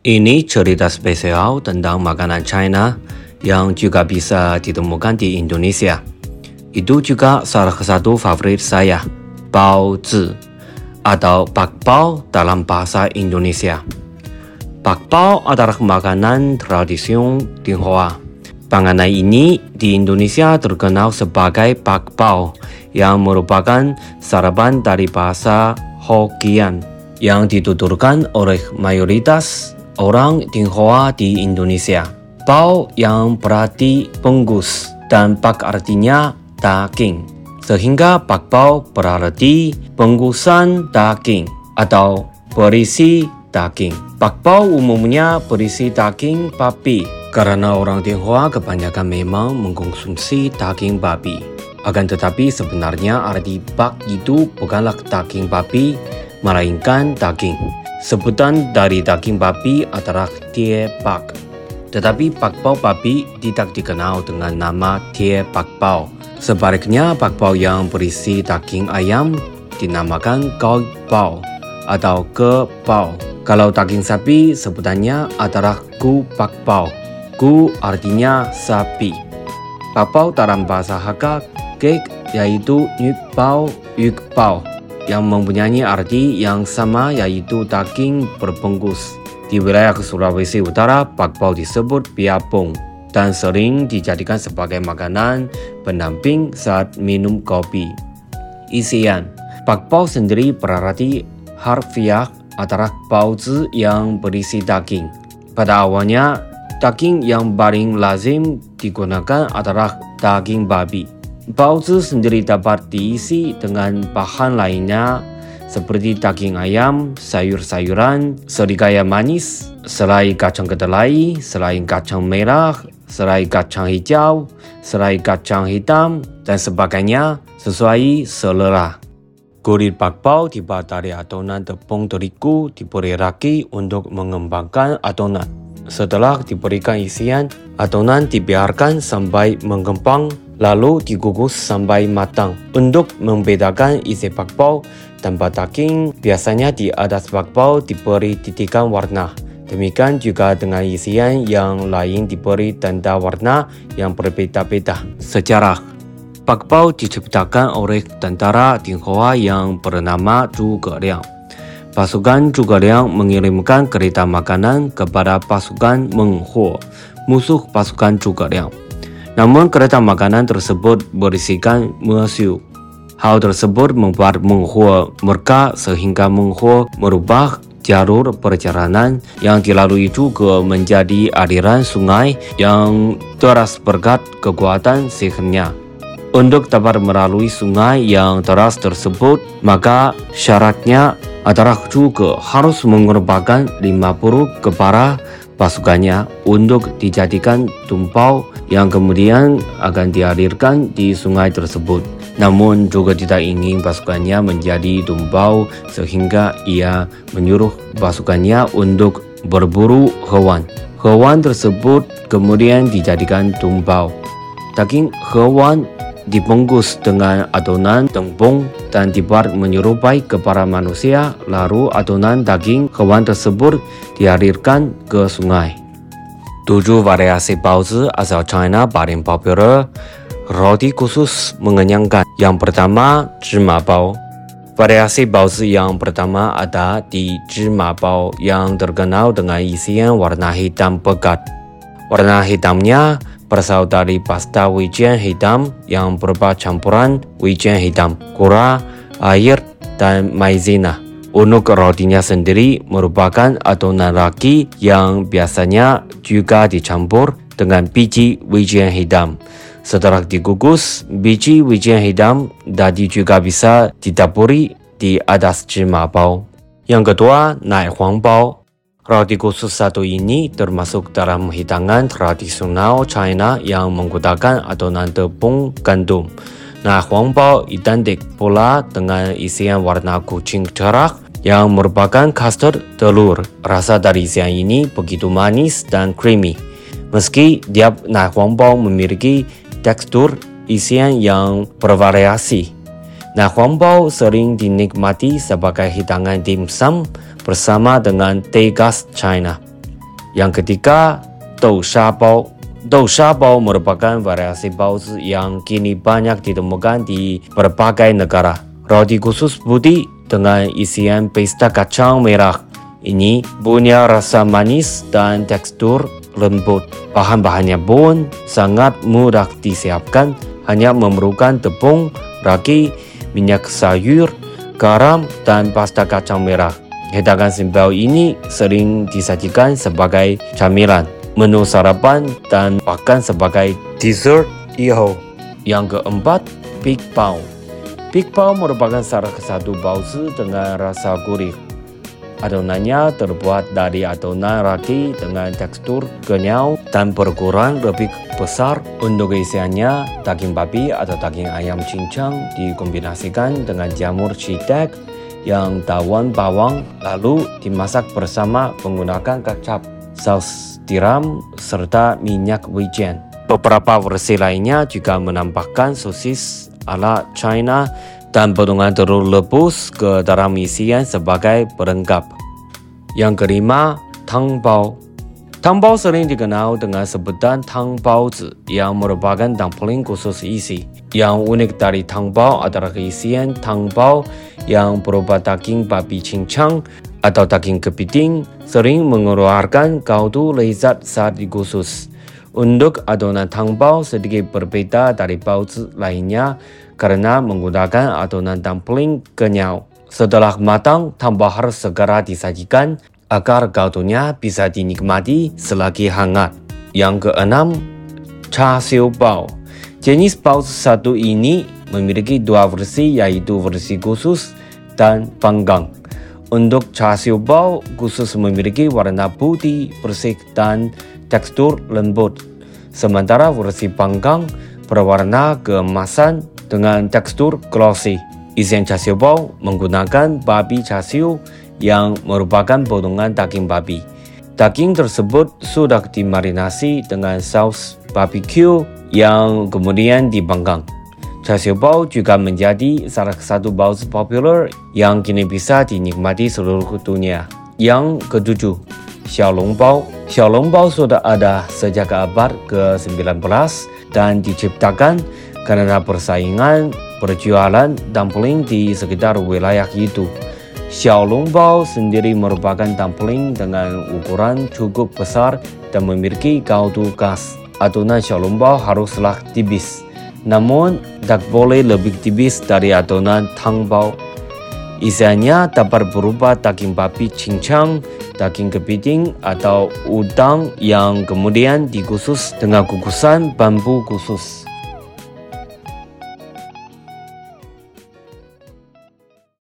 Ini cerita spesial tentang makanan China yang juga bisa ditemukan di Indonesia. Itu juga salah satu favorit saya, bao zi atau bakpao dalam bahasa Indonesia. Bakpao adalah makanan tradisi Tionghoa. Panganan ini di Indonesia terkenal sebagai bakpao yang merupakan sarapan dari bahasa Hokkien yang dituturkan oleh mayoritas orang Tionghoa di Indonesia. Bao yang berarti bungkus dan pak artinya daging. Sehingga bakpao berarti bungkusan daging atau berisi daging. Bakpao umumnya berisi daging babi karena orang Tionghoa kebanyakan memang mengkonsumsi daging babi. Akan tetapi sebenarnya arti bak itu bukanlah daging babi, melainkan daging. Sebutan dari daging babi adalah tie bak. Tetapi bakpao babi tidak dikenal dengan nama tie bakpao. Sebaliknya bakpao yang berisi daging ayam dinamakan goi bao atau ke bao. Kalau daging sapi sebutannya adalah gu bakpao. Gu artinya sapi. Bakpao dalam bahasa Hakka kek yaitu yuk bao yuk bao yang mempunyai arti yang sama yaitu daging berbungkus. Di wilayah Sulawesi Utara, bakpao disebut biapung dan sering dijadikan sebagai makanan pendamping saat minum kopi. Isian Bakpao sendiri berarti harfiah adalah baozi yang berisi daging. Pada awalnya, daging yang paling lazim digunakan adalah daging babi. Baozi sendiri dapat diisi dengan bahan lainnya seperti daging ayam, sayur-sayuran, serigaya manis, selai kacang kedelai, selai kacang merah, selai kacang hijau, selai kacang hitam, dan sebagainya sesuai selera. Kulit bakpao dibuat dari adonan tepung terigu diberi raki untuk mengembangkan adonan. Setelah diberikan isian, adonan dibiarkan sampai mengembang lalu dikukus sampai matang. Untuk membedakan isi bakpao tanpa daging, biasanya di atas bakpao diberi titikan warna. Demikian juga dengan isian yang lain diberi tanda warna yang berbeda-beda. Sejarah Bakpao diciptakan oleh tentara Tionghoa yang bernama Zhuge Liang. Pasukan Zhuge Liang mengirimkan kereta makanan kepada pasukan Meng Huo, musuh pasukan Zhuge Liang. Namun kereta makanan tersebut berisikan musuh. Hal tersebut membuat Menghuo mereka sehingga Menghuo merubah jalur perjalanan yang dilalui juga menjadi aliran sungai yang teras berkat kekuatan sihirnya. Untuk dapat melalui sungai yang teras tersebut, maka syaratnya adalah juga harus mengorbankan 50 kepala pasukannya untuk dijadikan tumpau yang kemudian akan dialirkan di sungai tersebut. Namun juga tidak ingin pasukannya menjadi tumpau sehingga ia menyuruh pasukannya untuk berburu hewan. Hewan tersebut kemudian dijadikan tumpau. Daging hewan dibungkus dengan adonan tepung dan dibuat menyerupai kepada manusia, lalu adonan daging hewan tersebut dialirkan ke sungai. Tujuh variasi baozi asal China paling populer, roti khusus mengenyangkan. Yang pertama, jima bao. Variasi baozi yang pertama ada di jima bao yang terkenal dengan isian warna hitam pekat. Warna hitamnya berasal dari pasta wijen hitam yang berupa campuran wijen hitam, gula, air, dan maizena. Untuk rotinya sendiri merupakan adonan ragi yang biasanya juga dicampur dengan biji wijen hitam. Setelah dikukus, biji wijen hitam tadi juga bisa didapuri di atas bao. Yang kedua, nai huang bao Roti khusus satu ini termasuk dalam hidangan tradisional China yang menggunakan adonan tepung gandum. Nah, huangbao identik pula dengan isian warna kucing cerah yang merupakan custard telur. Rasa dari isian ini begitu manis dan creamy. Meski tiap nah huangbao memiliki tekstur isian yang bervariasi. Nah huangbao sering dinikmati sebagai hidangan dimsum bersama dengan teh gas China. Yang ketiga, Dou Sha Bao. Dou Sha Bao merupakan variasi baozi yang kini banyak ditemukan di berbagai negara. Roti khusus putih dengan isian pesta kacang merah ini punya rasa manis dan tekstur lembut. Bahan-bahannya pun sangat mudah disiapkan, hanya memerlukan tepung, ragi, minyak sayur, garam, dan pasta kacang merah. Hidangan simpel ini sering disajikan sebagai camilan, menu sarapan, dan bahkan sebagai dessert iho. Yang keempat, Big Bao. Big Bao merupakan salah satu baozi dengan rasa gurih Adonannya terbuat dari adonan ragi dengan tekstur kenyal dan berkurang lebih besar. Untuk isiannya, daging babi atau daging ayam cincang dikombinasikan dengan jamur shiitake yang daun bawang lalu dimasak bersama menggunakan kecap, saus tiram, serta minyak wijen. Beberapa versi lainnya juga menambahkan sosis ala China dan potongan telur rebus ke dalam isian sebagai pelengkap. Yang kelima, tang bao. Tang bao sering dikenal dengan sebutan tang baozi yang merupakan dumpling khusus isi. Yang unik dari tang bao adalah isian tang bao yang berupa daging babi cincang atau daging kepiting sering mengeluarkan kaudu lezat saat dikusus. Untuk adonan tang bao sedikit berbeda dari baozi lainnya karena menggunakan adonan dumpling kenyal. Setelah matang, tang bao harus segera disajikan agar kaldunya bisa dinikmati selagi hangat. Yang keenam, char siu bao. Jenis bao satu ini memiliki dua versi yaitu versi khusus dan panggang. Untuk char siu bao khusus memiliki warna putih, bersih dan tekstur lembut sementara versi panggang berwarna keemasan dengan tekstur glossy. Isian chasiu bao menggunakan babi chasiu yang merupakan potongan daging babi. Daging tersebut sudah dimarinasi dengan saus barbecue yang kemudian dipanggang. Chasiu bao juga menjadi salah satu bao populer yang kini bisa dinikmati seluruh dunia. Yang ketujuh, Xiaolongbao. Xiaolongbao sudah ada sejak abad ke-19 dan diciptakan karena persaingan perjualan dumpling di sekitar wilayah itu. Xiaolongbao sendiri merupakan dumpling dengan ukuran cukup besar dan memiliki kaudu khas. Adonan xiaolongbao haruslah tipis, namun tak boleh lebih tipis dari adonan tangbao. Isiannya dapat berupa daging babi cincang, daging kepiting, atau udang yang kemudian dikusus dengan kukusan bambu khusus.